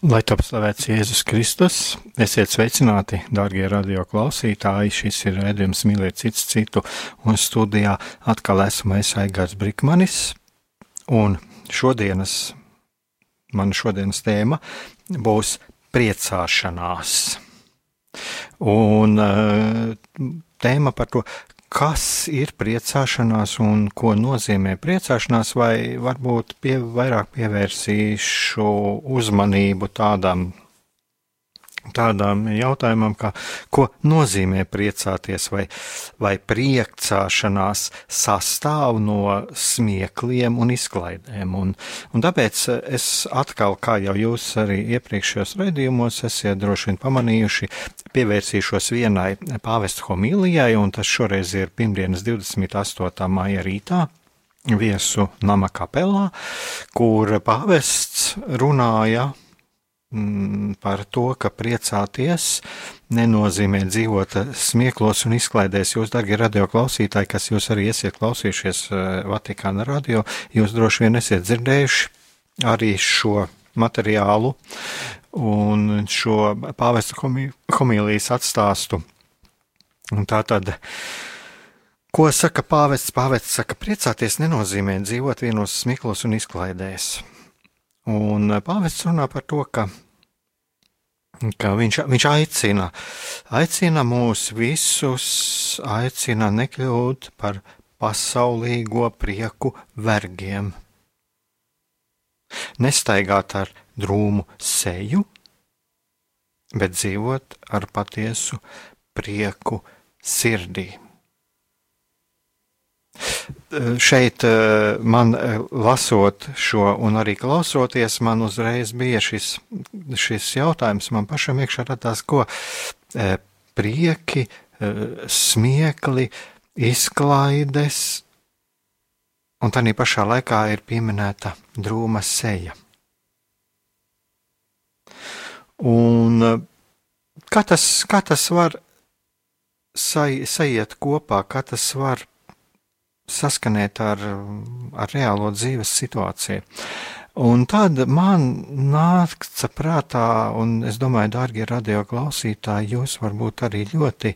Lai top slavēts Jēzus Kristus, esiet sveicināti, darbie radio klausītāji. Šis ir redzējums mīlēt cits citu, un studijā atkal esmu es Aigars Brikmanis. Un šodienas, mana šodienas tēma būs priecāšanās. Un uh, tēma par to, kas ir priecāšanās un ko nozīmē priecāšanās, vai varbūt pie, vairāk pievērsīšu uzmanību tādam tādām jautājumam, kā, ko nozīmē priecāties, vai, vai priekcāšanās sastāv no smiekliem un izklaidēm. Un, un tāpēc es atkal, kā jau jūs arī iepriekšējos raidījumos esiet droši vien pamanījuši, pievērsīšos vienai pāvestu homilijai, un tas šoreiz ir pirmdienas 28. māja rītā. Viesu nama kapelā, kur pāvests runāja par to, ka priecāties nenozīmē dzīvot smieklos un izklaidēs. Jūs, darbie radioklausītāji, kas jūs arī esiet klausījušies eh, Vatikāna radio, jūs droši vien esiet dzirdējuši arī šo materiālu un šo pāvesta homīlijas atstāstu. Un tā tad, ko saka pāvests? Pāvests saka, priecāties nenozīmē dzīvot vienos smiklos un izklaidēs. Un eh, pāvests runā par to, ka, ka viņš, viņš aicina, aicina mūs visus, aicina nekļūt par pasaulīgo prieku vergiem. Nestaigāt ar drūmu seju, bet dzīvot ar patiesu prieku sirdī. Šeit eh, man eh, lasot šo un arī klausoties, man uzreiz bija šis, šis jautājums, man pašam iekšā radās, ko eh, prieki, smiekli, izklaides, un tā pašā laikā ir pieminēta drūma seja. Un kā tas, kā tas var saiet kopā, kā tas var saskanēt ar, ar reālo dzīves situāciju. Un tad man nāca prātā, un es domāju, dārgie radio klausītāji, jūs varbūt arī ļoti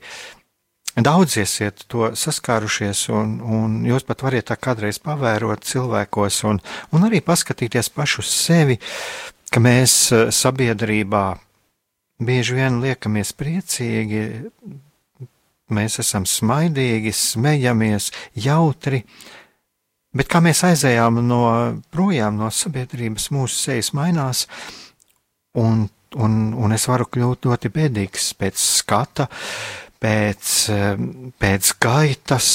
daudz esiet to saskārušies, un, un jūs pat variet tā kādreiz pavērot cilvēkos, un, un arī paskatīties pašu sevi, ka mēs sabiedrībā bieži vien liekamies priecīgi, mēs esam smaidīgi, smejamies, jautri, bet kā mēs aizējām no projām no sabiedrības, mūsu sejas mainās, un, un, un es varu kļūt ļoti bēdīgs pēc skata, pēc, pēc gaitas.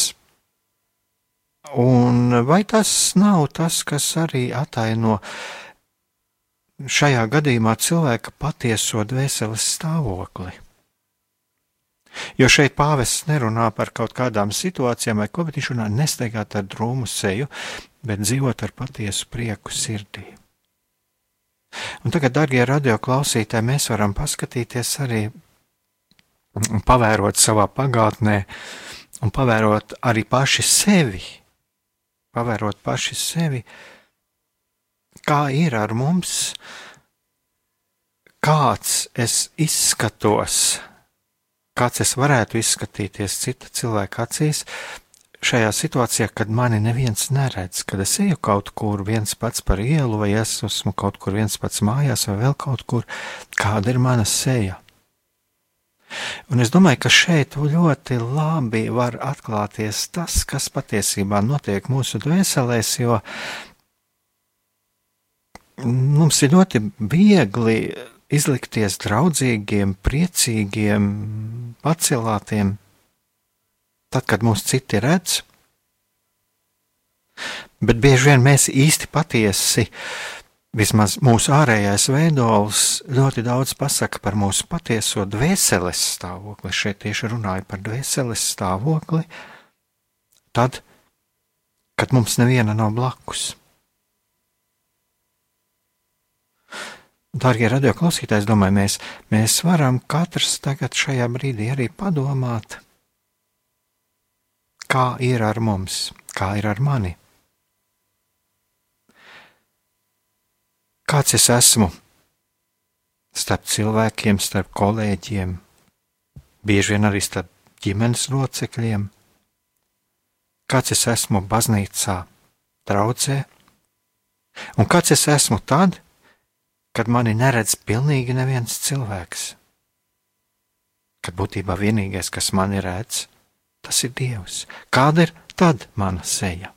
Un vai tas nav tas, kas arī ataino šajā gadījumā cilvēka patieso dvēseles stāvokli? Jo šeit pāvests nerunā par kaut kādām situācijām vai ko, bet viņš runā nesteigāt ar drūmu seju, bet dzīvot ar patiesu prieku sirdī. Un tagad, darbie radioklausītāji, mēs varam paskatīties arī, pavērot savā pagātnē, un pavērot arī paši sevi, pavērot paši sevi, kā ir ar mums, kāds es izskatos kāds es varētu izskatīties cita cilvēka acīs, šajā situācijā, kad mani neviens neredz, kad es eju kaut kur viens pats par ielu, vai es esmu kaut kur viens pats mājās, vai vēl kaut kur, kāda ir mana seja. Un es domāju, ka šeit ļoti labi var atklāties tas, kas patiesībā notiek mūsu dvēselēs, jo mums ir ļoti viegli izlikties draudzīgiem, priecīgiem, pacelātiem, tad, kad mūs citi redz. Bet bieži vien mēs īsti patiesi Vismaz mūsu ārējais veidols ļoti daudz pasaka par mūsu patieso dvēseles stāvokli. Šeit tieši runāju par dvēseles stāvokli, tad, kad mums neviena nav blakus. Darbie radioklausītāji, es domāju, mēs, mēs varam katrs tagad šajā brīdī arī padomāt, kā ir ar mums, kā ir ar mani. kāds es esmu? Starp cilvēkiem, starp kolēģiem, bieži vien arī starp ģimenes locekļiem, kāds es esmu baznīcā, draudzē, un kāds es esmu tad, kad mani neredz pilnīgi neviens cilvēks. Kad būtībā vienīgais, kas mani redz, tas ir Dievs. Kāda ir tad mana seja?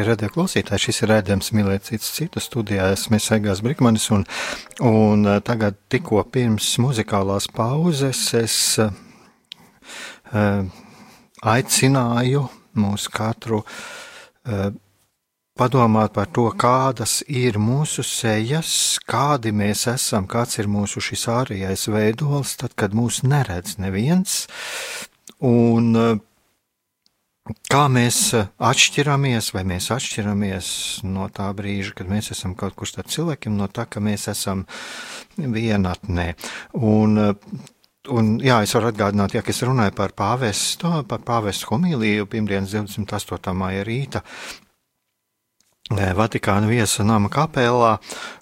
Darbie radio klausītāji, šis ir redzējums mīlēt cits citu studijā. Esmu Egāns Brikmanis un, un eh, tagad tikko pirms muzikālās pauzes es uh, aicināju mūs katru uh, padomāt par to, kādas ir mūsu sejas, kādi mēs esam, kāds ir mūsu šis ārējais veidols, tad, kad mūs neredz neviens. Un uh, Kā mēs eh, atšķiramies, vai mēs atšķiramies no tā brīža, kad mēs esam kaut kur starp cilvēkiem, no tā, ka mēs esam vienatnē. Un, eh, un, jā, es varu atgādināt, ja es runāju par pāvestu, par pāvestu homīliju pirmdienas 28. māja rīta eh, Vatikāna viesa nama kapelā,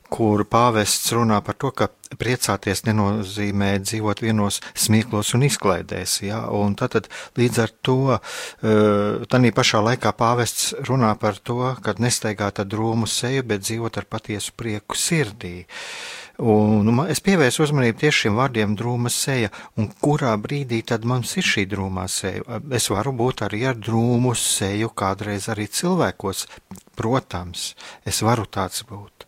kur pāvests runā par to, ka priecāties nenozīmē dzīvot vienos smieklos un izklaidēs. Ja? Un tad, tad līdz ar to, eh, tādā pašā laikā pāvests runā par to, ka nestaigāt ar drūmu seju, bet dzīvot ar patiesu prieku sirdī. Un nu, es pievērsu uzmanību tieši šiem vārdiem drūma seja, un kurā brīdī tad mums ir šī drūmā seja. Es varu būt arī ar drūmu seju kādreiz arī cilvēkos, protams, es varu tāds būt.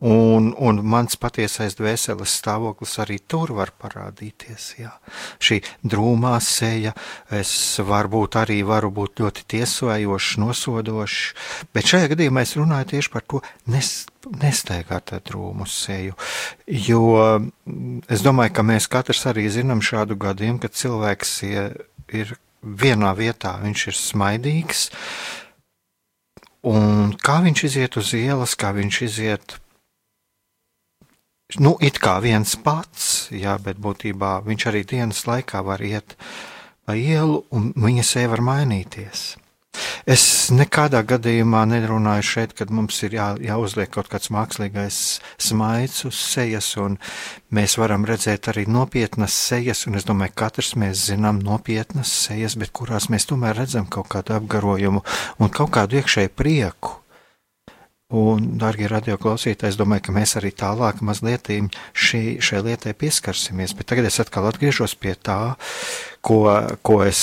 Un, un mans patiesais dvēseles stāvoklis arī tur var parādīties. Jā. Šī drūmā seja, es varbūt arī varu būt ļoti tiesojošs, nosodošs, bet šajā gadījumā es runāju tieši par to nes, nestaigāt ar drūmu seju. Jo es domāju, ka mēs katrs arī zinām šādu gadījumu, kad cilvēks ir vienā vietā, viņš ir smaidīgs, un kā viņš iziet uz ielas, kā viņš iziet nu, it kā viens pats, jā, bet būtībā viņš arī dienas laikā var iet pa ielu un viņa seja var mainīties. Es nekādā gadījumā nerunāju šeit, kad mums ir jā, jāuzliek kaut kāds mākslīgais smaids uz sejas, un mēs varam redzēt arī nopietnas sejas, un es domāju, katrs mēs zinām nopietnas sejas, bet kurās mēs tomēr redzam kaut kādu apgarojumu un kaut kādu iekšēju prieku. Un, darbie radioklausītāji, es domāju, ka mēs arī tālāk mazliet šī, šai lietai pieskarsimies. Bet tagad es atkal atgriežos pie tā, ko, ko, es,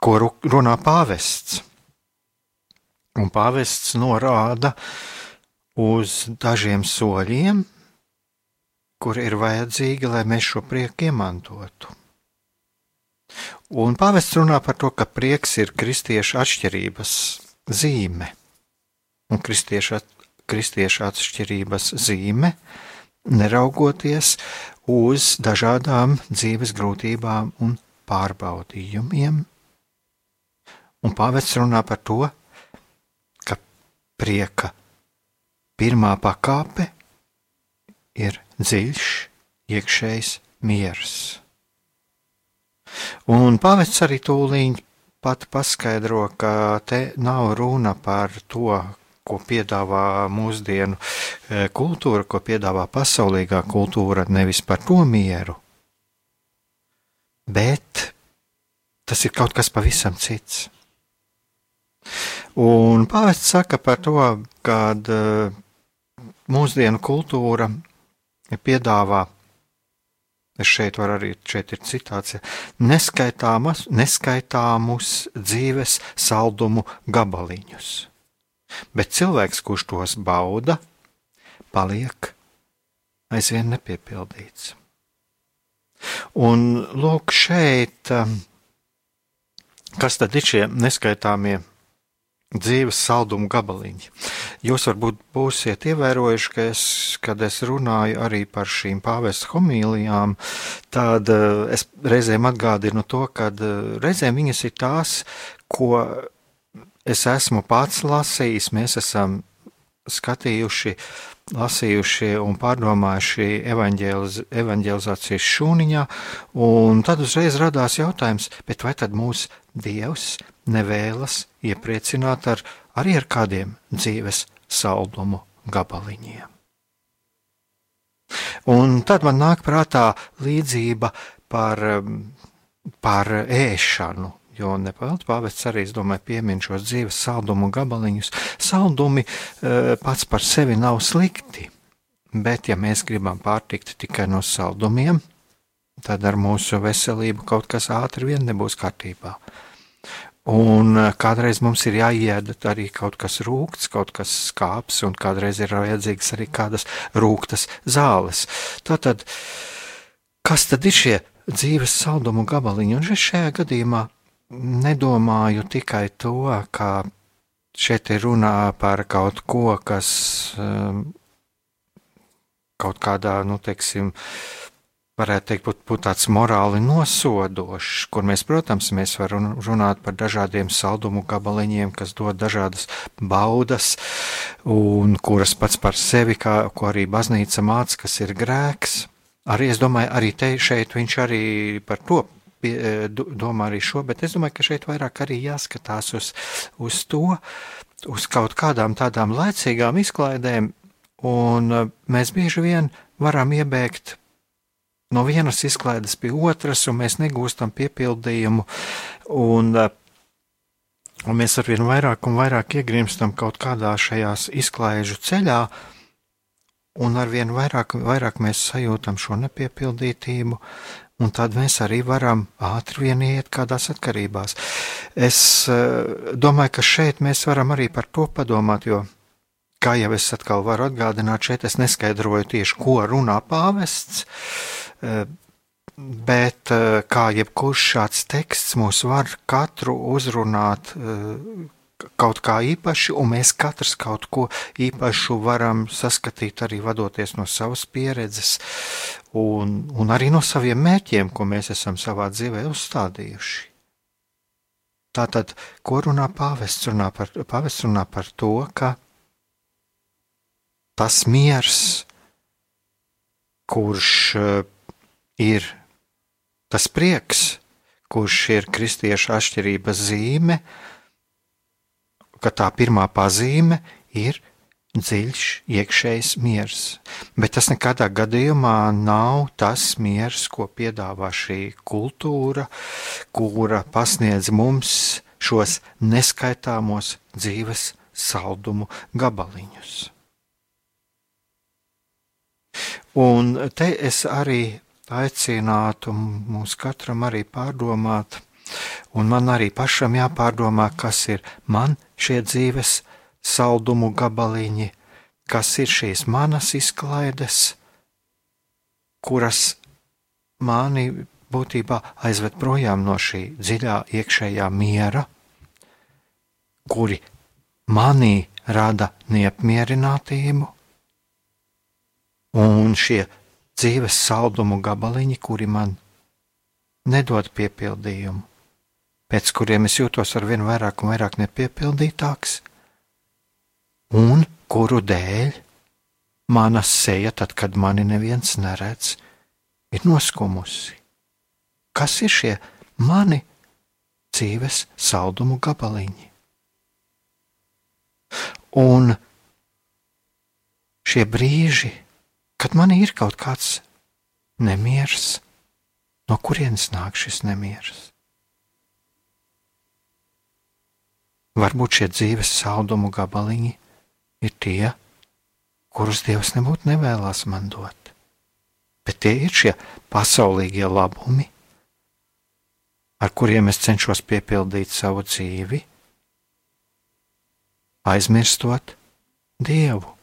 ko runā pāvests. Un pāvests norāda uz dažiem soļiem, kur ir vajadzīgi, lai mēs šo prieku iemantotu. Un pāvests runā par to, ka prieks ir kristiešu atšķirības zīme un kristiešu, kristiešu atšķirības zīme, neraugoties uz dažādām dzīves grūtībām un pārbaudījumiem. Un pāvests runā par to, ka prieka pirmā pakāpe ir dziļš, iekšējs miers. Un pāvests arī tūlīt pat paskaidro, ka te nav runa par to, ko piedāvā mūsdienu e, kultūra, ko piedāvā pasaulīgā kultūra, nevis par to mieru, bet tas ir kaut kas pavisam cits. Un pāvests saka par to, ka e, mūsdienu kultūra piedāvā Es šeit varu arī, šeit ir citāts, neskaitāmus, dzīves saldumu gabaliņus bet cilvēks, kurš tos bauda, paliek aizvien nepiepildīts. Un lūk, šeit, um, kas tad ir šie neskaitāmie dzīves saldumu gabaliņi? Jūs varbūt būsiet ievērojuši, ka es, kad es runāju arī par šīm pāvesta homīlijām, tad uh, es reizēm atgādinu to, ka uh, reizēm viņas ir tās, ko es esmu pats lasījis, mēs esam skatījuši, lasījuši un pārdomājuši evaņģēliz, evaņģēlizācijas šūniņā, un tad uzreiz radās jautājums, bet vai tad mūs Dievs nevēlas iepriecināt ar, arī ar kādiem dzīves saldumu gabaliņiem? Un tad man nāk prātā līdzība par, par ēšanu, Jo nepelnīt pāvests arī, es domāju, piemin šos dzīves saldumu gabaliņus. Saldumi e, pats par sevi nav slikti, bet ja mēs gribam pārtikt tikai no saldumiem, tad ar mūsu veselību kaut kas ātri vien nebūs kārtībā. Un e, kādreiz mums ir jāied arī kaut kas rūkts, kaut kas skāps, un kādreiz ir vajadzīgas arī kādas rūktas zāles. Tātad, kas tad ir šie dzīves saldumu gabaliņi? Un šajā gadījumā nedomāju tikai to, ka šeit ir runā par kaut ko, kas um, kaut kādā, nu, teiksim, varētu teikt, būt, būt tāds morāli nosodošs, kur mēs, protams, mēs varam runāt par dažādiem saldumu gabaliņiem, kas dod dažādas baudas, un kuras pats par sevi, kā, ko arī baznīca māca, kas ir grēks. Arī es domāju, arī te šeit viņš arī par to pie, e, domā arī šo, bet es domāju, ka šeit vairāk arī jāskatās uz, uz to, uz kaut kādām tādām laicīgām izklaidēm, un e, mēs bieži vien varam iebēgt no vienas izklaides pie otras, un mēs negūstam piepildījumu, un, e, un mēs arvien vairāk un vairāk iegrimstam kaut kādā šajās izklaižu ceļā, un arvien vairāk, vairāk mēs sajūtam šo nepiepildītību, un tad mēs arī varam ātri vien iet kādās atkarībās. Es uh, domāju, ka šeit mēs varam arī par to padomāt, jo, kā jau es atkal varu atgādināt, šeit es neskaidroju tieši, ko runā pāvests, uh, bet uh, kā jebkurš šāds teksts mūs var katru uzrunāt kaut kā īpaši, un mēs katrs kaut ko īpašu varam saskatīt arī vadoties no savas pieredzes un, un arī no saviem mērķiem, ko mēs esam savā dzīvē uzstādījuši. Tātad, ko runā pāvests? Runā par, pāvests runā par to, ka tas miers, kurš uh, ir tas prieks, kurš ir kristiešu atšķirības zīme, ka tā pirmā pazīme ir dziļš iekšējs miers. Bet tas nekādā gadījumā nav tas miers, ko piedāvā šī kultūra, kura pasniedz mums šos neskaitāmos dzīves saldumu gabaliņus. Un te es arī aicinātu mums katram arī pārdomāt, un man arī pašam jāpārdomā, kas ir man šie dzīves saldumu gabaliņi, kas ir šīs manas izklaides, kuras mani būtībā aizved projām no šī dziļā iekšējā miera, kuri manī rada neapmierinātību, un šie dzīves saldumu gabaliņi, kuri man nedod piepildījumu, pēc kuriem es jūtos ar vien vairāk un vairāk nepiepildītāks, un kuru dēļ mana seja, tad, kad mani neviens neredz, ir noskumusi. Kas ir šie mani dzīves saldumu gabaliņi? Un šie brīži, kad man ir kaut kāds nemieris, no kurienes nāk šis nemieris? Varbūt šie dzīves saldumu gabaliņi ir tie, kurus Dievs nebūtu nevēlas man dot. Bet tie ir šie pasaulīgie labumi, ar kuriem es cenšos piepildīt savu dzīvi, aizmirstot Dievu.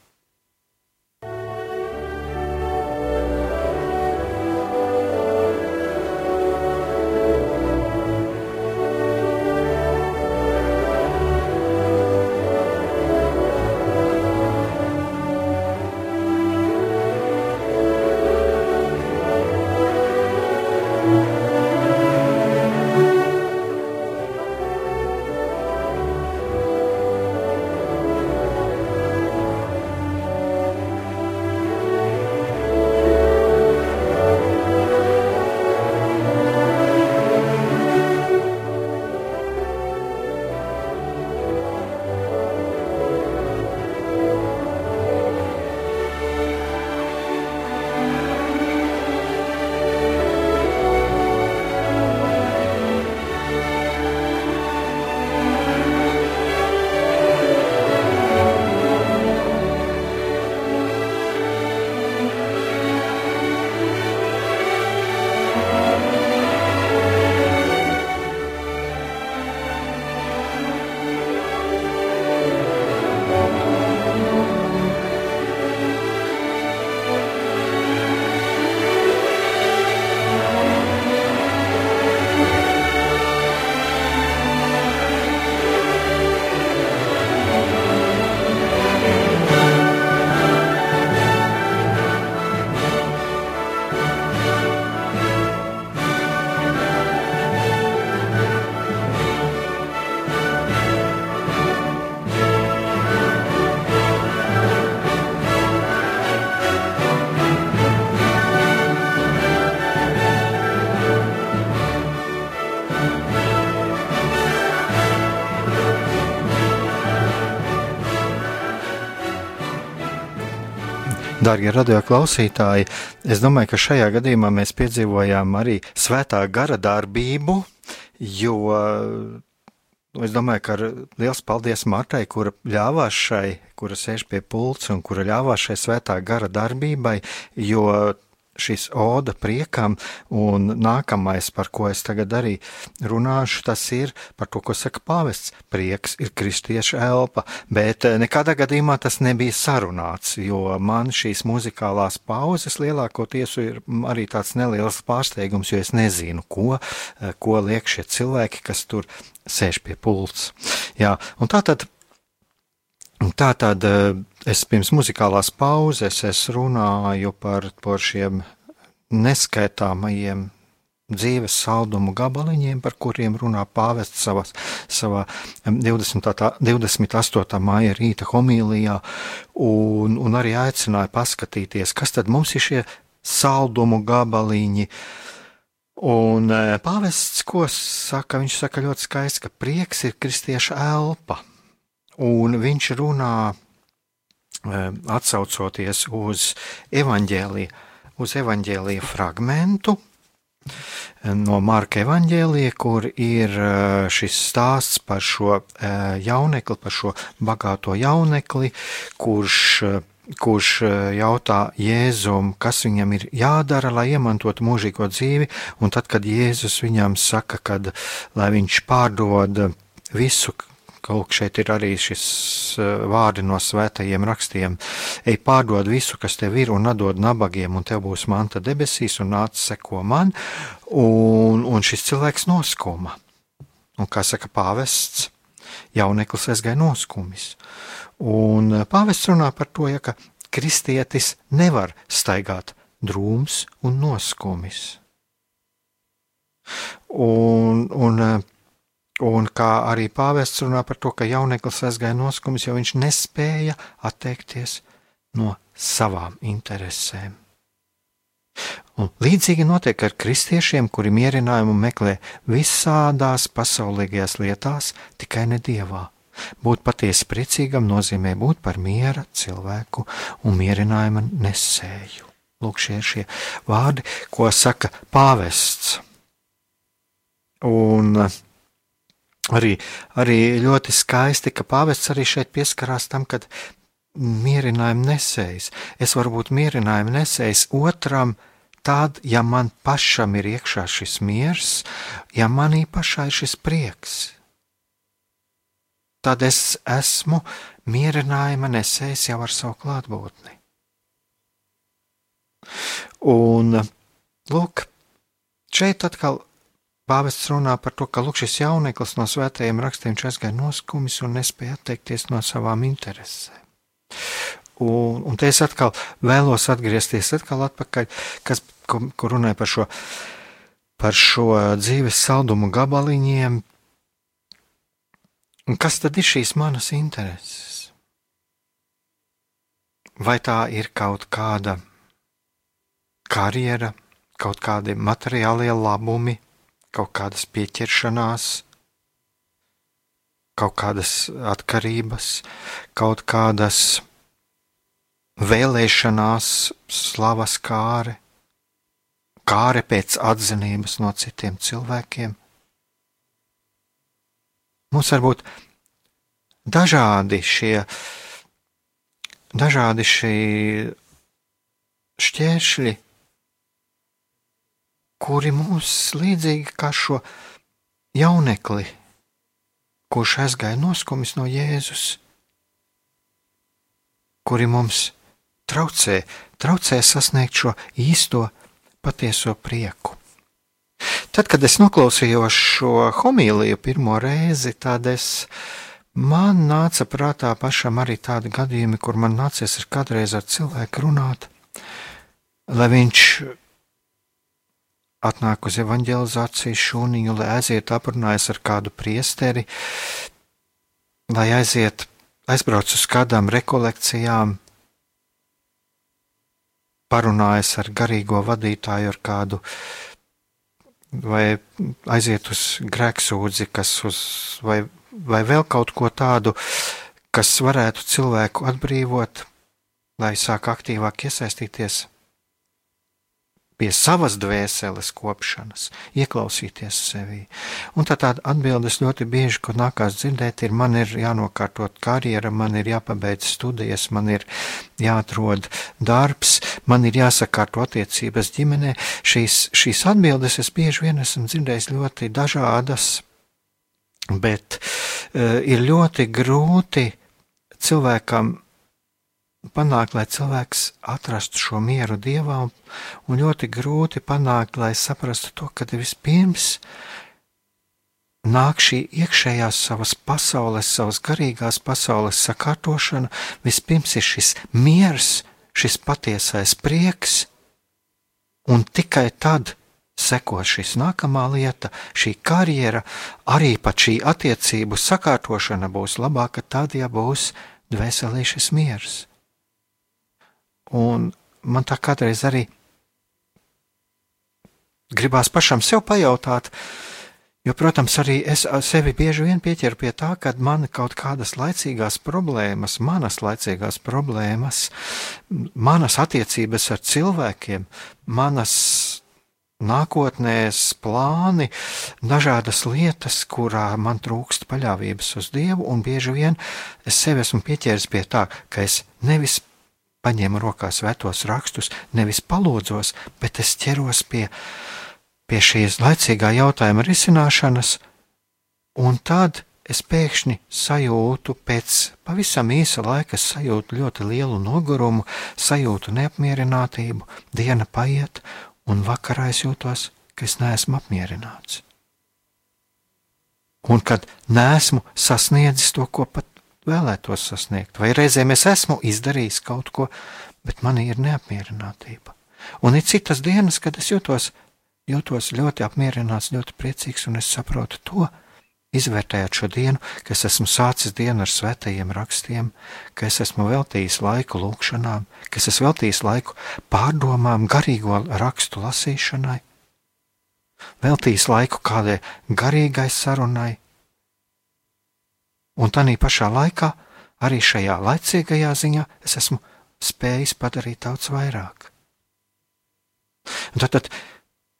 Darbie radio klausītāji, es domāju, ka šajā gadījumā mēs piedzīvojām arī svētā gara darbību, jo es domāju, ka liels paldies Martai, kura ļāvās šai, kura sēž pie pulca un kura ļāvās šai svētā gara darbībai, jo šis oda priekam, un nākamais, par ko es tagad arī runāšu, tas ir par to, ko saka pāvests. Prieks ir kristieša elpa, bet eh, nekādā gadījumā tas nebija sarunāts, jo man šīs muzikālās pauzes lielākoties ir arī tāds neliels pārsteigums, jo es nezinu, ko, eh, ko liek šie cilvēki, kas tur sēž pie pults. Jā, un tā tad Tā tad eh, es pirms muzikālās pauzes es runāju par, par šiem neskaitāmajiem dzīves saldumu gabaliņiem, par kuriem runā pāvests savas, savā 20, 28. māja rīta homīlijā, un, un arī aicināja paskatīties, kas tad mums ir šie saldumu gabaliņi. Un e, pāvests, ko saka, viņš saka ļoti skaisti, ka prieks ir kristieša elpa. Un viņš runā, e, atsaucoties uz evaņģēliju, uz evaņģēlija fragmentu, no Marka evaņģēlija, kur ir šis stāsts par šo jaunekli, par šo bagāto jaunekli, kurš kurš jautā Jēzum, kas viņam ir jādara, lai iemantotu mūžīgo dzīvi, un tad, kad Jēzus viņam saka, kad, lai viņš pārdod visu, Lūk, šeit ir arī šis eh, vārdi no svētajiem rakstiem. Ej, pārdod visu, kas tev ir, un atdod nabagiem, un tev būs manta debesīs, un nāc seko man, un, un šis cilvēks noskuma. Un kā saka pāvests, jauneklis aizgāja noskumis. Un eh, pāvests runā par to, ja, ka kristietis nevar staigāt drūms un noskumis. Un, un eh, Un kā arī pāvests runā par to, ka jauneklis aizgāja noskumis, jo viņš nespēja atteikties no savām interesēm. Un līdzīgi notiek ar kristiešiem, kuri mierinājumu meklē visādās pasaulīgajās lietās, tikai ne dievā. Būt patiesi priecīgam nozīmē būt par miera cilvēku un mierinājuma nesēju. Lūk, šie ir šie vārdi, ko saka pāvests. Un uh, arī, arī ļoti skaisti, ka pāvests arī šeit pieskarās tam, ka mierinājumu nesējis. Es varu būt mierinājumu nesējis otram, tad, ja man pašam ir iekšā šis miers, ja manī pašā ir šis prieks, tad es esmu mierinājuma nesējis jau ar savu klātbūtni. Un, lūk, šeit atkal Pāvests runā par to, ka lūk, šis jauneklis no svētajiem rakstiem aizgāja noskumis un nespēja atteikties no savām interesēm. Un, un te es atkal vēlos atgriezties atkal atpakaļ, kas, kur, kur runāja par šo, par šo dzīves saldumu gabaliņiem. Un kas tad ir šīs manas intereses? Vai tā ir kaut kāda karjera, kaut kādi materiālie labumi, kaut kādas pieķeršanās, kaut kādas atkarības, kaut kādas vēlēšanās, slavas kāre, kāre pēc atzinības no citiem cilvēkiem. Mums var būt dažādi šie, dažādi šie šķēršļi, kuri mūs līdzīgi kā šo jaunekli, kurš aizgāja noskumis no Jēzus, kuri mums traucē, traucē sasniegt šo īsto patieso prieku. Tad, kad es noklausījos šo homīliju pirmo reizi, tad es, man nāca prātā pašam arī tādi gadījumi, kur man nācies ar kādreiz ar cilvēku runāt, lai viņš atnāk uz evanģelizācijas šūniņu, lai aiziet aprunājas ar kādu priesteri, lai aiziet, aizbrauc uz kādām rekolekcijām, parunājas ar garīgo vadītāju, ar kādu, vai aiziet uz grēksūdzi, kas uz, vai, vai vēl kaut ko tādu, kas varētu cilvēku atbrīvot, lai sāk aktīvāk iesaistīties pie savas dvēseles kopšanas, ieklausīties sevī. Un tā tāda atbildes ļoti bieži, ko nākās dzirdēt, ir, man ir jānokārtot karjera, man ir jāpabeidz studijas, man ir jāatrod darbs, man ir jāsakārto attiecības ģimenē. Šīs, šīs atbildes es bieži vien esmu dzirdējis ļoti dažādas, bet uh, ir ļoti grūti cilvēkam panākt, lai cilvēks atrastu šo mieru dievā, un ļoti grūti panākt, lai saprastu to, ka vispirms nāk šī iekšējās savas pasaules, savas garīgās pasaules sakārtošana, vispirms ir šis miers, šis patiesais prieks, un tikai tad seko šis nākamā lieta, šī karjera, arī pat šī attiecību sakārtošana būs labāka tad, ja būs dvēselī šis miers. Un man tā kādreiz arī gribās pašam sev pajautāt, jo, protams, arī es sevi bieži vien pieķeru pie tā, ka man kaut kādas laicīgās problēmas, manas laicīgās problēmas, manas attiecības ar cilvēkiem, manas nākotnēs plāni, dažādas lietas, kurā man trūkst paļāvības uz Dievu, un bieži vien es sevi esmu pieķēries pie tā, ka es nevis paņēmu rokās svētos rakstus, nevis palūdzos, bet es ķeros pie, pie šīs laicīgā jautājuma risināšanas, un tad es pēkšņi sajūtu pēc pavisam īsa laika, sajūtu ļoti lielu nogurumu, sajūtu neapmierinātību, diena paiet, un vakarā es jūtos, ka es neesmu apmierināts. Un kad nesmu sasniedzis to, ko pat vēlētos sasniegt, vai reizēm es esmu izdarījis kaut ko, bet man ir neapmierinātība. Un ir citas dienas, kad es jūtos, jūtos ļoti apmierināts, ļoti priecīgs, un es saprotu to, izvērtējot šo dienu, ka es esmu sācis dienu ar svētajiem rakstiem, ka es esmu veltījis laiku lūgšanām, ka es esmu veltījis laiku pārdomām, garīgo rakstu lasīšanai, veltījis laiku kādai garīgai sarunai, un tā pašā laikā, arī šajā laicīgajā ziņā, es esmu spējis padarīt daudz vairāk. Un tad, tad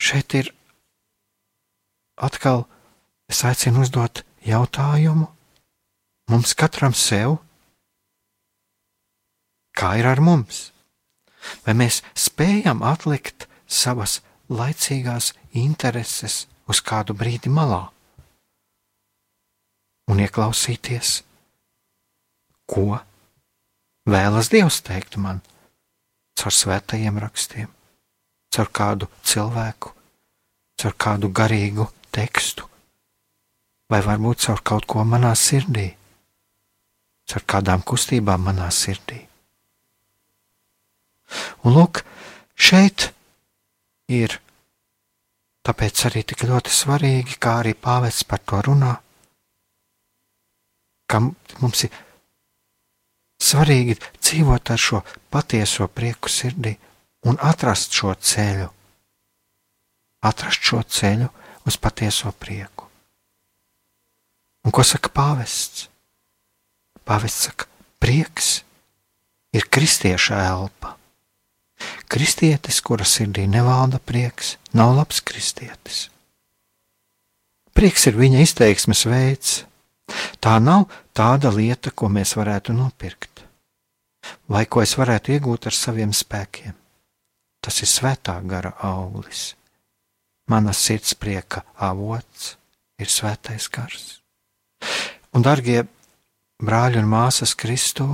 šeit ir atkal es aicinu uzdot jautājumu mums katram sev, kā ir ar mums? Vai mēs spējam atlikt savas laicīgās intereses uz kādu brīdi malā un ieklausīties, ko vēlas Dievs teikt man caur svētajiem rakstiem, caur kādu cilvēku, caur kādu garīgu tekstu? vai varbūt caur kaut ko manā sirdī, caur kādām kustībām manā sirdī. Un lūk, šeit ir tāpēc arī tik ļoti svarīgi, kā arī pāvests par to runā, ka mums ir svarīgi dzīvot ar šo patieso prieku sirdī un atrast šo ceļu, atrast šo ceļu uz patieso prieku. Un ko saka pāvests? Pāvests saka, prieks ir kristieša elpa. Kristietis, kura sirdī nevalda prieks, nav labs kristietis. Prieks ir viņa izteiksmes veids. Tā nav tāda lieta, ko mēs varētu nopirkt, vai ko es varētu iegūt ar saviem spēkiem. Tas ir svētā gara auglis. Mana sirds prieka avots ir svētais gars. Un, darbie brāļi un māsas Kristū,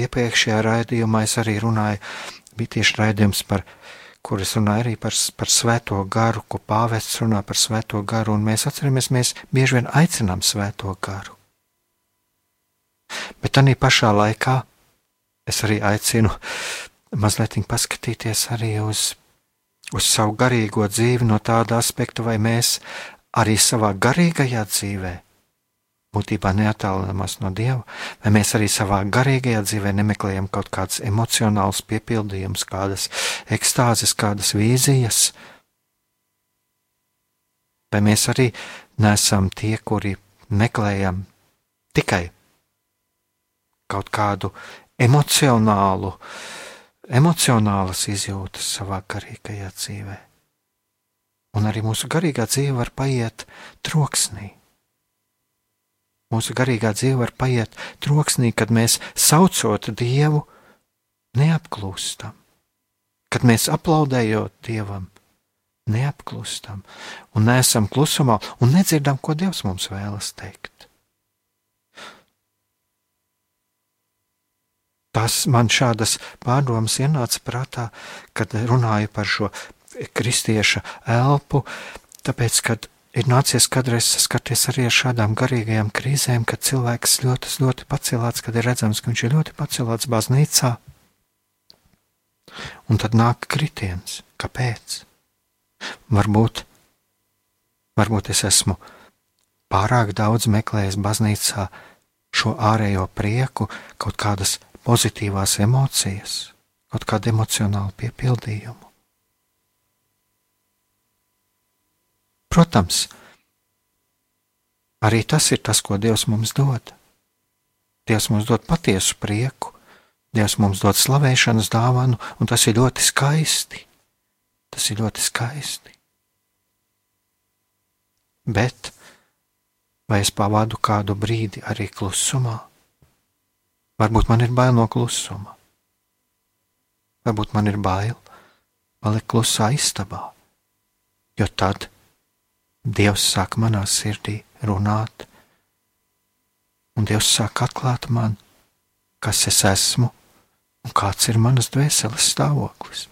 iepriekšējā raidījumā es arī runāju, bija tieši raidījums par kur es runāju arī par, par svēto garu, ko pāvests runā par svēto garu, un mēs atceramies, mēs bieži vien aicinām svēto garu. Bet tā pašā laikā es arī aicinu mazliet paskatīties arī uz, uz savu garīgo dzīvi no tāda aspekta, vai mēs arī savā garīgajā dzīvē būtībā neatālinamies no Dieva, vai mēs arī savā garīgajā dzīvē nemeklējam kaut kādas emocionālas piepildījumus, kādas ekstāzes, kādas vīzijas, vai mēs arī nesam tie, kuri meklējam tikai kaut kādu emocionālu, emocionālas izjūtas savā garīgajā dzīvē. Un arī mūsu garīgā dzīve var paiet troksnī Mūsu garīgā dzīve var paiet troksnī, kad mēs saucot Dievu, neapklūstam, kad mēs aplaudējot Dievam, neapklūstam un neesam klusumā un nedzirdam, ko Dievs mums vēlas teikt. Tas man šādas pārdomas ienāca prātā, kad runāju par šo kristieša elpu, tāpēc, kad ir nācies kādreiz saskarties arī ar šādām garīgajām krīzēm, kad cilvēks ļoti, ļoti pacelāts, kad ir redzams, ka viņš ir ļoti pacelāts baznīcā. Un tad nāk kritiens. Kāpēc? Varbūt, varbūt es esmu pārāk daudz meklējis baznīcā šo ārējo prieku, kaut kādas pozitīvās emocijas, kaut kādu emocionālu piepildījumu. Protams, arī tas ir tas, ko Dievs mums dod. Dievs mums dod patiesu prieku, Dievs mums dod slavēšanas dāvanu, un tas ir ļoti skaisti. Tas ir ļoti skaisti. Bet vai es pavadu kādu brīdi arī klusumā? Varbūt man ir bail no klusuma. Varbūt man ir bail palikt klusā istabā, jo tad Dievs sāk manā sirdī runāt, un Dievs sāk atklāt man, kas es esmu un kāds ir manas dvēseles stāvoklis.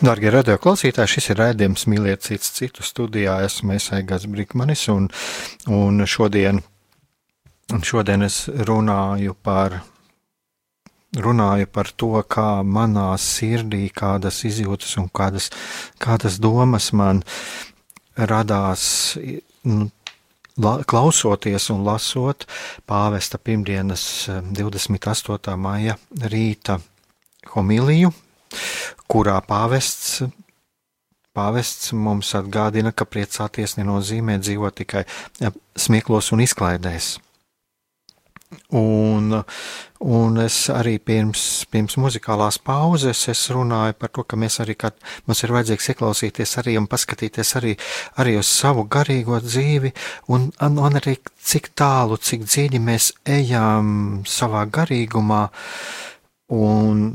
Darbie radio klausītāji, šis ir raidījums Mīliet cits citu studijā. Esmu Aigars Brīsmanis un, un šodien, šodien es runāju par, runāju par to, kā manā sirdī kādas izjūtas un kādas, kādas domas man radās. Nu, klausoties un lasot pāvesta pirmdienas 28. maija rīta homiliju, kurā pāvests, pāvests mums atgādina, ka priecāties nenozīmē dzīvot tikai smieklos un izklaidēs. Un, un es arī pirms, pirms muzikālās pauzes runāju par to, ka mēs arī, kad mums ir vajadzīgs ieklausīties arī un paskatīties arī, arī uz savu garīgo dzīvi, un, un arī cik tālu, cik dziļi mēs ejam savā garīgumā, un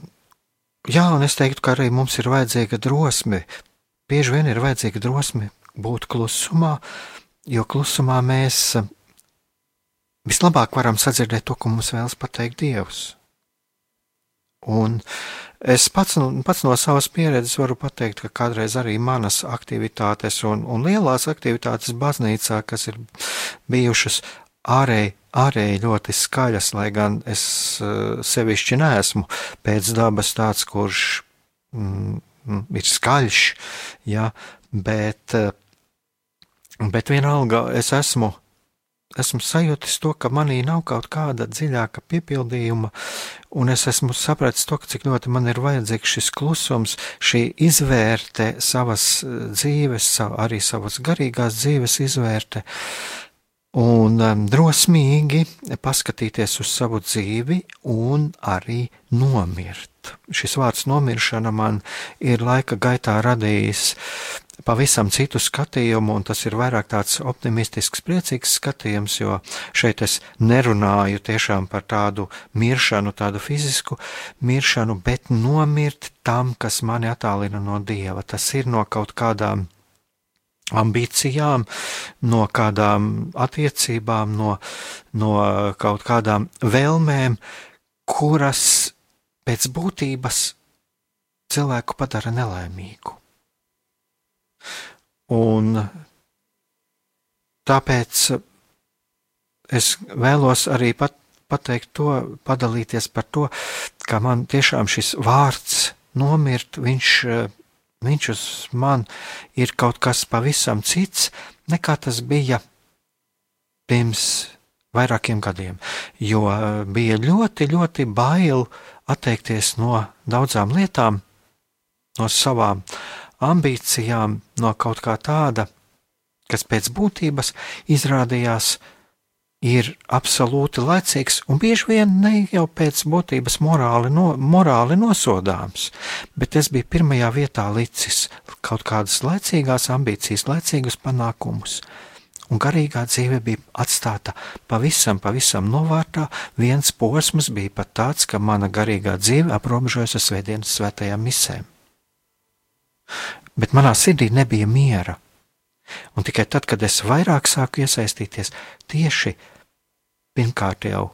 Jā, un es teiktu, ka arī mums ir vajadzīga drosme. Bieži vien ir vajadzīga drosme būt klusumā, jo klusumā mēs eh, vislabāk varam sadzirdēt to, ko mums vēlas pateikt Dievs. Un es pats, pats no savas pieredzes varu pateikt, ka kādreiz arī manas aktivitātes un, un lielās aktivitātes baznīcā, kas ir bijušas ārēji, ārēji ļoti skaļas, lai gan es uh, sevišķi neesmu pēc dabas tāds, kurš mm, ir skaļš, ja, bet, uh, bet vienalga es esmu esmu sajūtis to, ka manī nav kaut kāda dziļāka piepildījuma, un es esmu sapratis to, cik ļoti man ir vajadzīgs šis klusums, šī izvērte savas eh, dzīves, arī savas garīgās dzīves izvērte, un um, drosmīgi paskatīties uz savu dzīvi un arī nomirt. Šis vārds nomiršana man ir laika gaitā radījis pavisam citu skatījumu, un tas ir vairāk tāds optimistisks, priecīgs skatījums, jo šeit es nerunāju tiešām par tādu miršanu, tādu fizisku miršanu, bet nomirt tam, kas mani attālina no Dieva. Tas ir no kaut kādām ambīcijām, no kādām attiecībām, no, no kaut kādām vēlmēm, kuras pēc būtības cilvēku padara nelaimīgu. Un tāpēc es vēlos arī pat, pateikt to, padalīties par to, ka man tiešām šis vārds nomirt, viņš, viņš uz man ir kaut kas pavisam cits, nekā tas bija pirms vairākiem gadiem, jo bija ļoti, ļoti bail atteikties no daudzām lietām, no savām ambīcijām no kaut kā tāda, kas pēc būtības izrādījās ir absolūti laicīgs un bieži vien ne jau pēc būtības morāli, no, morāli nosodāms, bet es biju pirmajā vietā licis kaut kādas laicīgās ambīcijas, laicīgus panākumus. Un garīgā dzīve bija atstāta pavisam, pavisam novārtā. Viens posms bija pat tāds, ka mana garīgā dzīve aprobežojas ar Svētdienas svētajām misēm bet manā sirdī nebija miera. Un tikai tad, kad es vairāk sāku iesaistīties tieši pirmkārt jau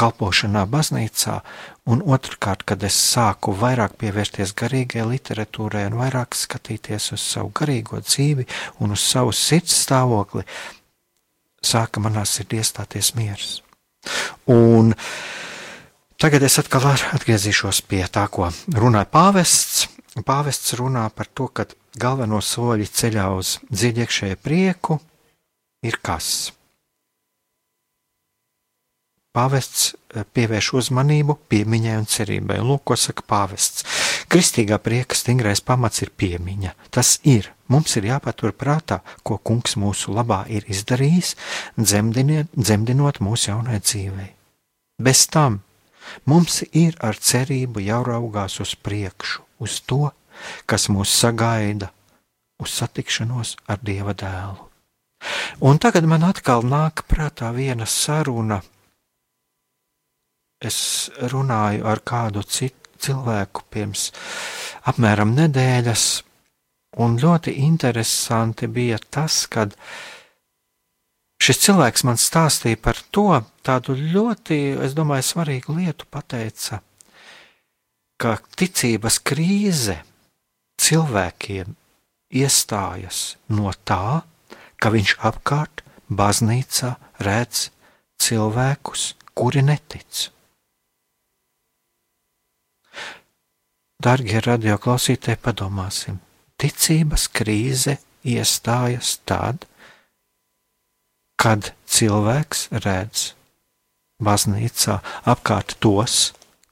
kalpošanā baznīcā, un otrkārt, kad es sāku vairāk pievērsties garīgajai literatūrai un vairāk skatīties uz savu garīgo dzīvi un uz savu sirds stāvokli, sāka manā sirdī iestāties miers. Un tagad es atkal atgriezīšos pie tā, ko runāja pāvests, Pāvests runā par to, ka galveno soļi ceļā uz dziļiekšēju prieku ir kas? Pāvests eh, pievērš uzmanību piemiņai un cerībai. Lūk, ko saka pāvests. Kristīgā prieka stingrais pamats ir piemiņa. Tas ir. Mums ir jāpatur prātā, ko kungs mūsu labā ir izdarījis, dzemdinot mūsu jaunai dzīvei. Bez tam mums ir ar cerību jāraugās uz priekšu, uz to, kas mūs sagaida, uz satikšanos ar Dieva dēlu. Un tagad man atkal nāk prātā viena saruna. Es runāju ar kādu citu cilvēku pirms apmēram nedēļas, un ļoti interesanti bija tas, kad šis cilvēks man stāstīja par to tādu ļoti, es domāju, svarīgu lietu pateica ka ticības krīze cilvēkiem iestājas no tā, ka viņš apkārt baznīcā redz cilvēkus, kuri netic. Darbie radioklausītāji, padomāsim, ticības krīze iestājas tad, kad cilvēks redz baznīcā apkārt tos,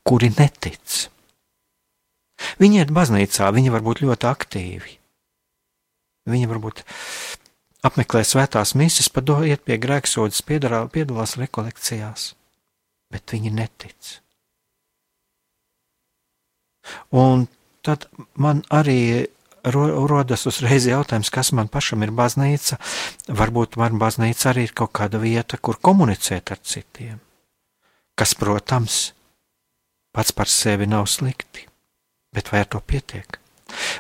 kuri netic. Viņi iet baznīcā, viņi var būt ļoti aktīvi. Viņi varbūt apmeklē svētās misijas, pat iet pie grēksodas, piedalās rekolekcijās, bet viņi netic. Un tad man arī rodas uzreiz jautājums, kas man pašam ir baznīca. Varbūt man baznīca arī ir kaut kāda vieta, kur komunicēt ar citiem. Kas, protams, pats par sevi nav slikti bet vai ar to pietiek?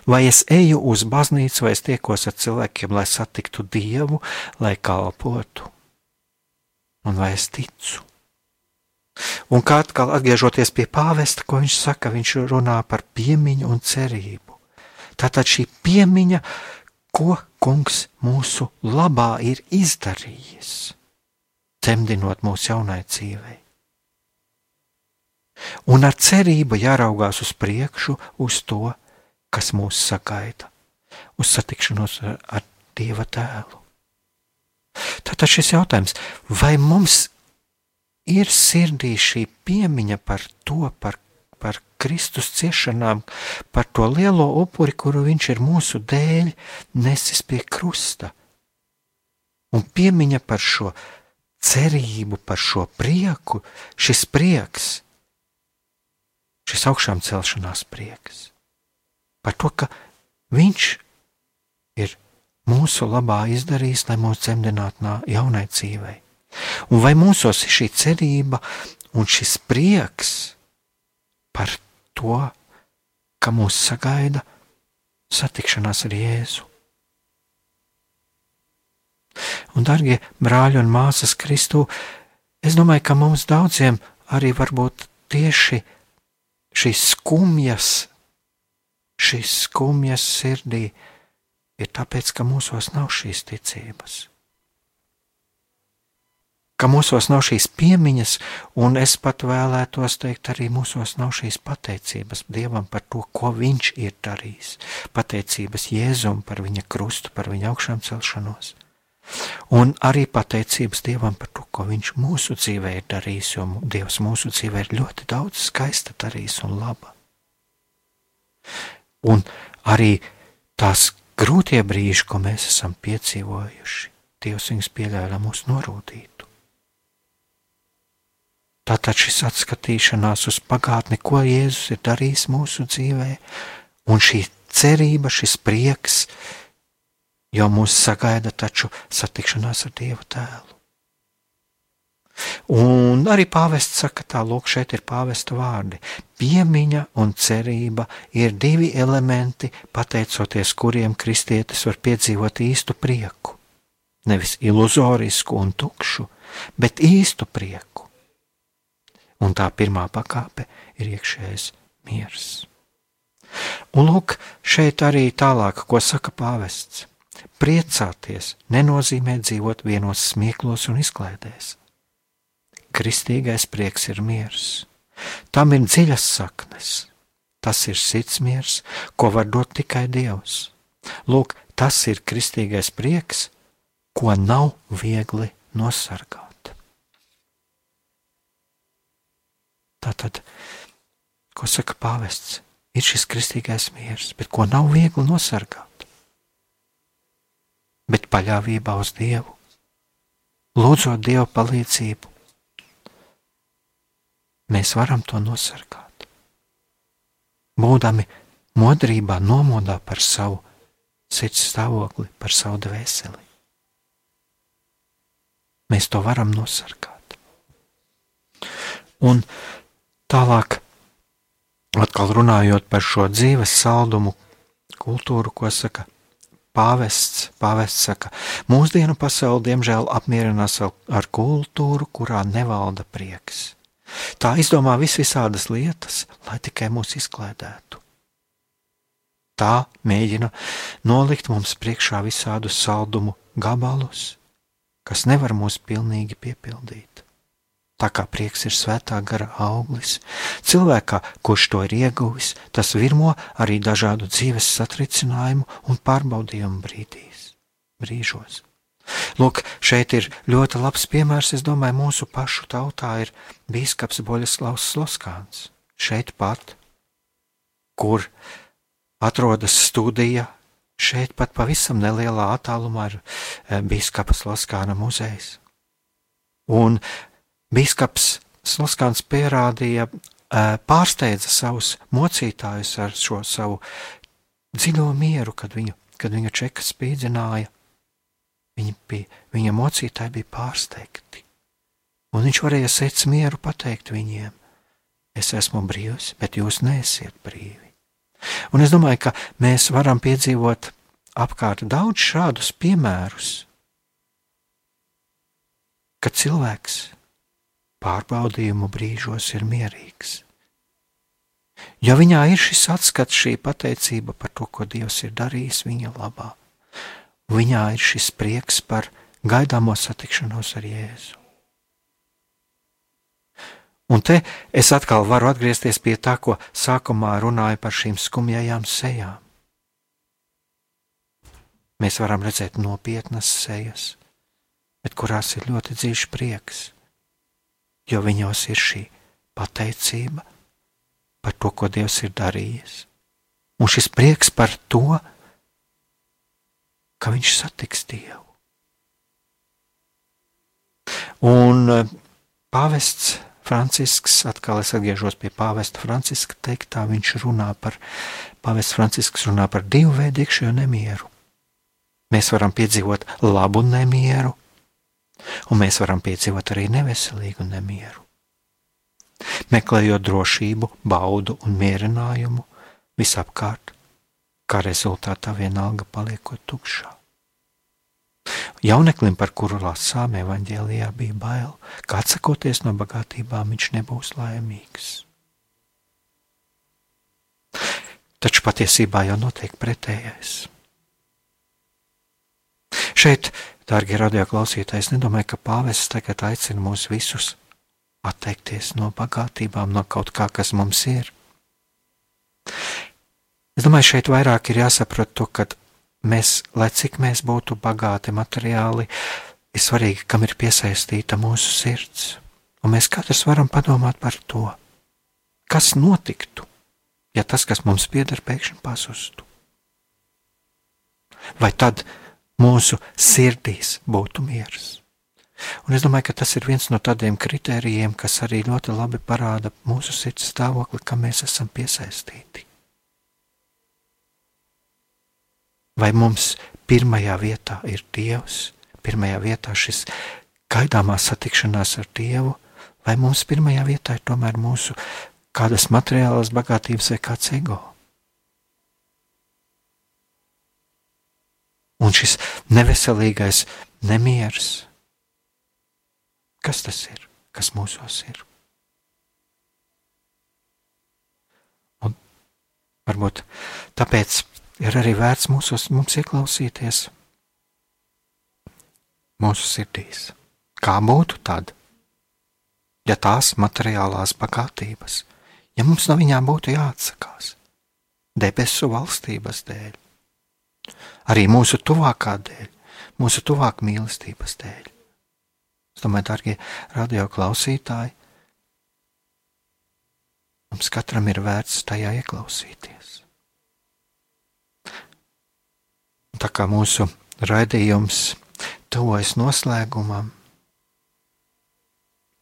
Vai es eju uz baznīcu, vai es tiekos ar cilvēkiem, lai satiktu Dievu, lai kalpotu? Un vai es ticu? Un kā atkal atgriežoties pie pāvesta, ko viņš saka, viņš runā par piemiņu un cerību. Tātad šī piemiņa, ko kungs mūsu labā ir izdarījis, cemdinot mūsu jaunai dzīvei. Un ar cerību jāraugās uz priekšu, uz to, kas mūs sagaida, uz satikšanos ar, ar Dieva tēlu. Tātad šis jautājums, vai mums ir sirdī šī piemiņa par to, par, par Kristus ciešanām, par to lielo upuri, kuru viņš ir mūsu dēļ nesis pie krusta. Un piemiņa par šo cerību, par šo prieku, šis prieks, šis augšām celšanās prieks, par to, ka viņš ir mūsu labā izdarījis, lai mūs dzemdinātu jaunai dzīvei. Un vai mūsos ir šī cerība un šis prieks par to, ka mūs sagaida satikšanās ar Jēzu? Un, darbie brāļi un māsas Kristū, es domāju, ka mums daudziem arī varbūt tieši šīs skumjas, šīs skumjas sirdī ir tāpēc, ka mūsos nav šīs ticības ka mūsos nav šīs piemiņas, un es pat vēlētos teikt, arī mūsos nav šīs pateicības Dievam par to, ko Viņš ir darījis. Pateicības Jēzum par viņa krustu, par viņa augšām celšanos. Un arī pateicības Dievam par to, ko Viņš mūsu dzīvē ir darījis, jo Dievs mūsu dzīvē ir ļoti daudz skaista darījis un laba. Un arī tās grūtie brīži, ko mēs esam piedzīvojuši, Dievs viņus pieļāva, mūs norūdītu. Tātad šis atskatīšanās uz pagātni, ko Jēzus ir darījis mūsu dzīvē, un šī cerība, šis prieks, jo mūs sagaida taču satikšanās ar Dievu tēlu. Un arī pāvests saka, tā lūk, šeit ir pāvesta vārdi. Piemiņa un cerība ir divi elementi, pateicoties kuriem kristietis var piedzīvot īstu prieku. Nevis iluzorisku un tukšu, bet īstu prieku un tā pirmā pakāpe ir iekšējais miers. Un lūk, šeit arī tālāk, ko saka pāvests. Priecāties nenozīmē dzīvot vienos smieklos un izklaidēs. Kristīgais prieks ir miers. Tam ir dziļas saknes. Tas ir sirdsmiers, ko var dot tikai Dievs. Lūk, tas ir kristīgais prieks, ko nav viegli nosargāt. Tātad, ko saka pāvests, ir šis kristīgais miers, bet ko nav viegli nosargāt. Bet paļāvībā uz Dievu, lūdzot Dieva palīdzību, mēs varam to nosargāt. Būdami modrībā, nomodā par savu sirds stāvokli, par savu dvēseli. Mēs to varam nosargāt. Un Tālāk, atkal runājot par šo dzīves saldumu, kultūru, ko saka pāvests. Pāvests saka, mūsdienu pasaule diemžēl apmierinās ar kultūru, kurā nevalda prieks. Tā izdomā visvisādas lietas, lai tikai mūs izklaidētu. Tā mēģina nolikt mums priekšā visādus saldumu gabalus, kas nevar mūs pilnīgi piepildīt. Tā kā prieks ir svētā gara auglis, cilvēkā, kurš to ir ieguvis, tas virmo arī dažādu dzīves satricinājumu un pārbaudījumu brīdīs, brīžos. Lūk, šeit ir ļoti labs piemērs, es domāju, mūsu pašu tautā ir bīskaps Boļaslavs Sloskāns. Šeit pat, kur atrodas studija, šeit pat pavisam nelielā attālumā ir eh, bīskapa Sloskāna muzejs. Un Bīskaps Slaskāns pierādīja, pārsteidza savus mocītājus ar šo savu dziļo mieru, kad viņu, kad viņu čeka spīdzināja. Viņi bija, viņa mocītāji bija pārsteigti. Un viņš varēja sēt mieru pateikt viņiem: Es esmu brīvs, bet jūs neesiet brīvi. Un es domāju, ka mēs varam piedzīvot apkārt daudz šādus piemērus, kad cilvēks pārbaudījumu brīžos ir mierīgs. Jo viņā ir šis atskats, šī pateicība par to, ko Dievs ir darījis viņa labā. Viņā ir šis prieks par gaidāmo satikšanos ar Jēzu. Un te es atkal varu atgriezties pie tā, ko sākumā runāju par šīm skumjajām sejām. Mēs varam redzēt nopietnas sejas, bet kurās ir ļoti dziļš prieks, jo viņos ir šī pateicība par to, ko Dievs ir darījis. Un šis prieks par to, ka viņš satiks Dievu. Un eh, pāvests Francisks, atkal es atgriežos pie pāvesta Franciska teiktā, viņš runā par, pāvests Francisks runā par divu veidu iekšējo nemieru. Mēs varam piedzīvot labu nemieru, un mēs varam piedzīvot arī neveselīgu nemieru. Meklējot drošību, baudu un mierinājumu visapkārt, kā rezultātā vienalga paliekot tukšā. Jauneklim, par kuru lasām evanģēlijā, bija bail, ka atsakoties no bagātībām viņš nebūs laimīgs. Taču patiesībā jau notiek pretējais. Šeit, darbie radioklausītāji, es nedomāju, ka pāvests tagad aicina mūs visus atteikties no bagātībām, no kaut kā, kas mums ir. Es domāju, šeit vairāk ir jāsaprot to, ka mēs, lai cik mēs būtu bagāti materiāli, ir svarīgi, kam ir piesaistīta mūsu sirds. Un mēs katrs varam padomāt par to, kas notiktu, ja tas, kas mums pieder, pēkšņi pazustu. Vai tad mūsu sirdīs būtu miers? Un es domāju, ka tas ir viens no tādiem kritērijiem, kas arī ļoti labi parāda mūsu sirds stāvokli, kam mēs esam piesaistīti. Vai mums pirmajā vietā ir Dievs, pirmajā vietā šis gaidāmā satikšanās ar Dievu, vai mums pirmajā vietā ir tomēr mūsu kādas materiālas bagātības vai kāds ego? Un šis neveselīgais nemieris, kas tas ir, kas mūsos ir? Un varbūt tāpēc ir arī vērts mūsos, mums ieklausīties mūsu sirdīs. Kā būtu tad, ja tās materiālās bagātības, ja mums no viņām būtu jāatsakās debesu valstības dēļ, arī mūsu tuvākā dēļ, mūsu tuvāk mīlestības dēļ. Es domāju, darbie radio klausītāji, mums katram ir vērts tajā ieklausīties. tā kā mūsu raidījums tuvojas noslēgumam,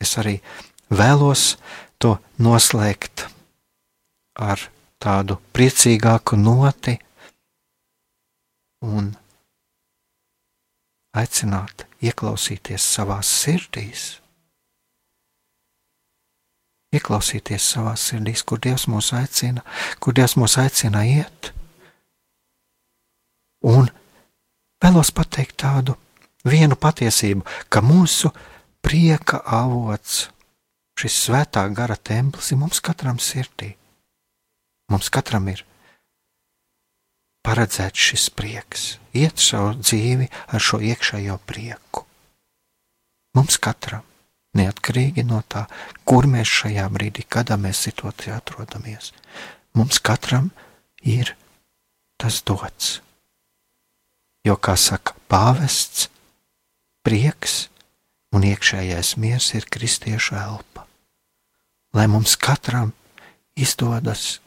es arī vēlos to noslēgt ar tādu priecīgāku noti un aicināt ieklausīties savās sirdīs. Ieklausīties savā sirdīs, kur Dievs mūs aicina, kur Dievs mūs aicina iet. Un vēlos pateikt tādu vienu patiesību, ka mūsu prieka avots, šis svētā gara templis ir mums katram sirdī. Mums katram ir paredzēts šis prieks, iet savu dzīvi ar šo iekšējo prieku. Mums katram, neatkarīgi no tā, kur mēs šajā brīdī, kādā mēs situācijā atrodamies, mums katram ir tas dots jo, kā saka pāvests, prieks un iekšējais miers ir kristiešu elpa. Lai mums katram izdodas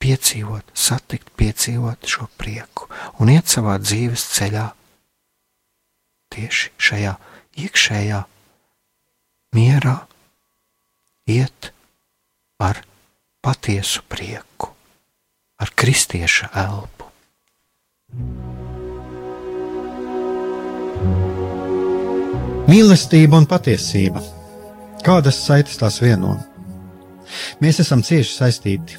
piedzīvot, satikt, piedzīvot šo prieku un iet savā dzīves ceļā tieši šajā iekšējā mierā, iet ar patiesu prieku, ar kristieša elpu. Mīlestība un patiesība. Kādas saites tās vieno? Mēs esam cieši saistīti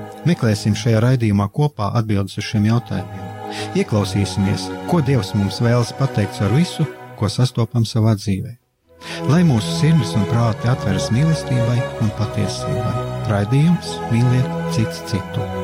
Meklēsim šajā raidījumā kopā atbildes uz šiem jautājumiem. Ieklausīsimies, ko Dievs mums vēlas pateikt ar visu, ko sastopam savā dzīvē. Lai mūsu sirds un prāti atveras mīlestībai un patiesībai, raidījums mīliet citu citu.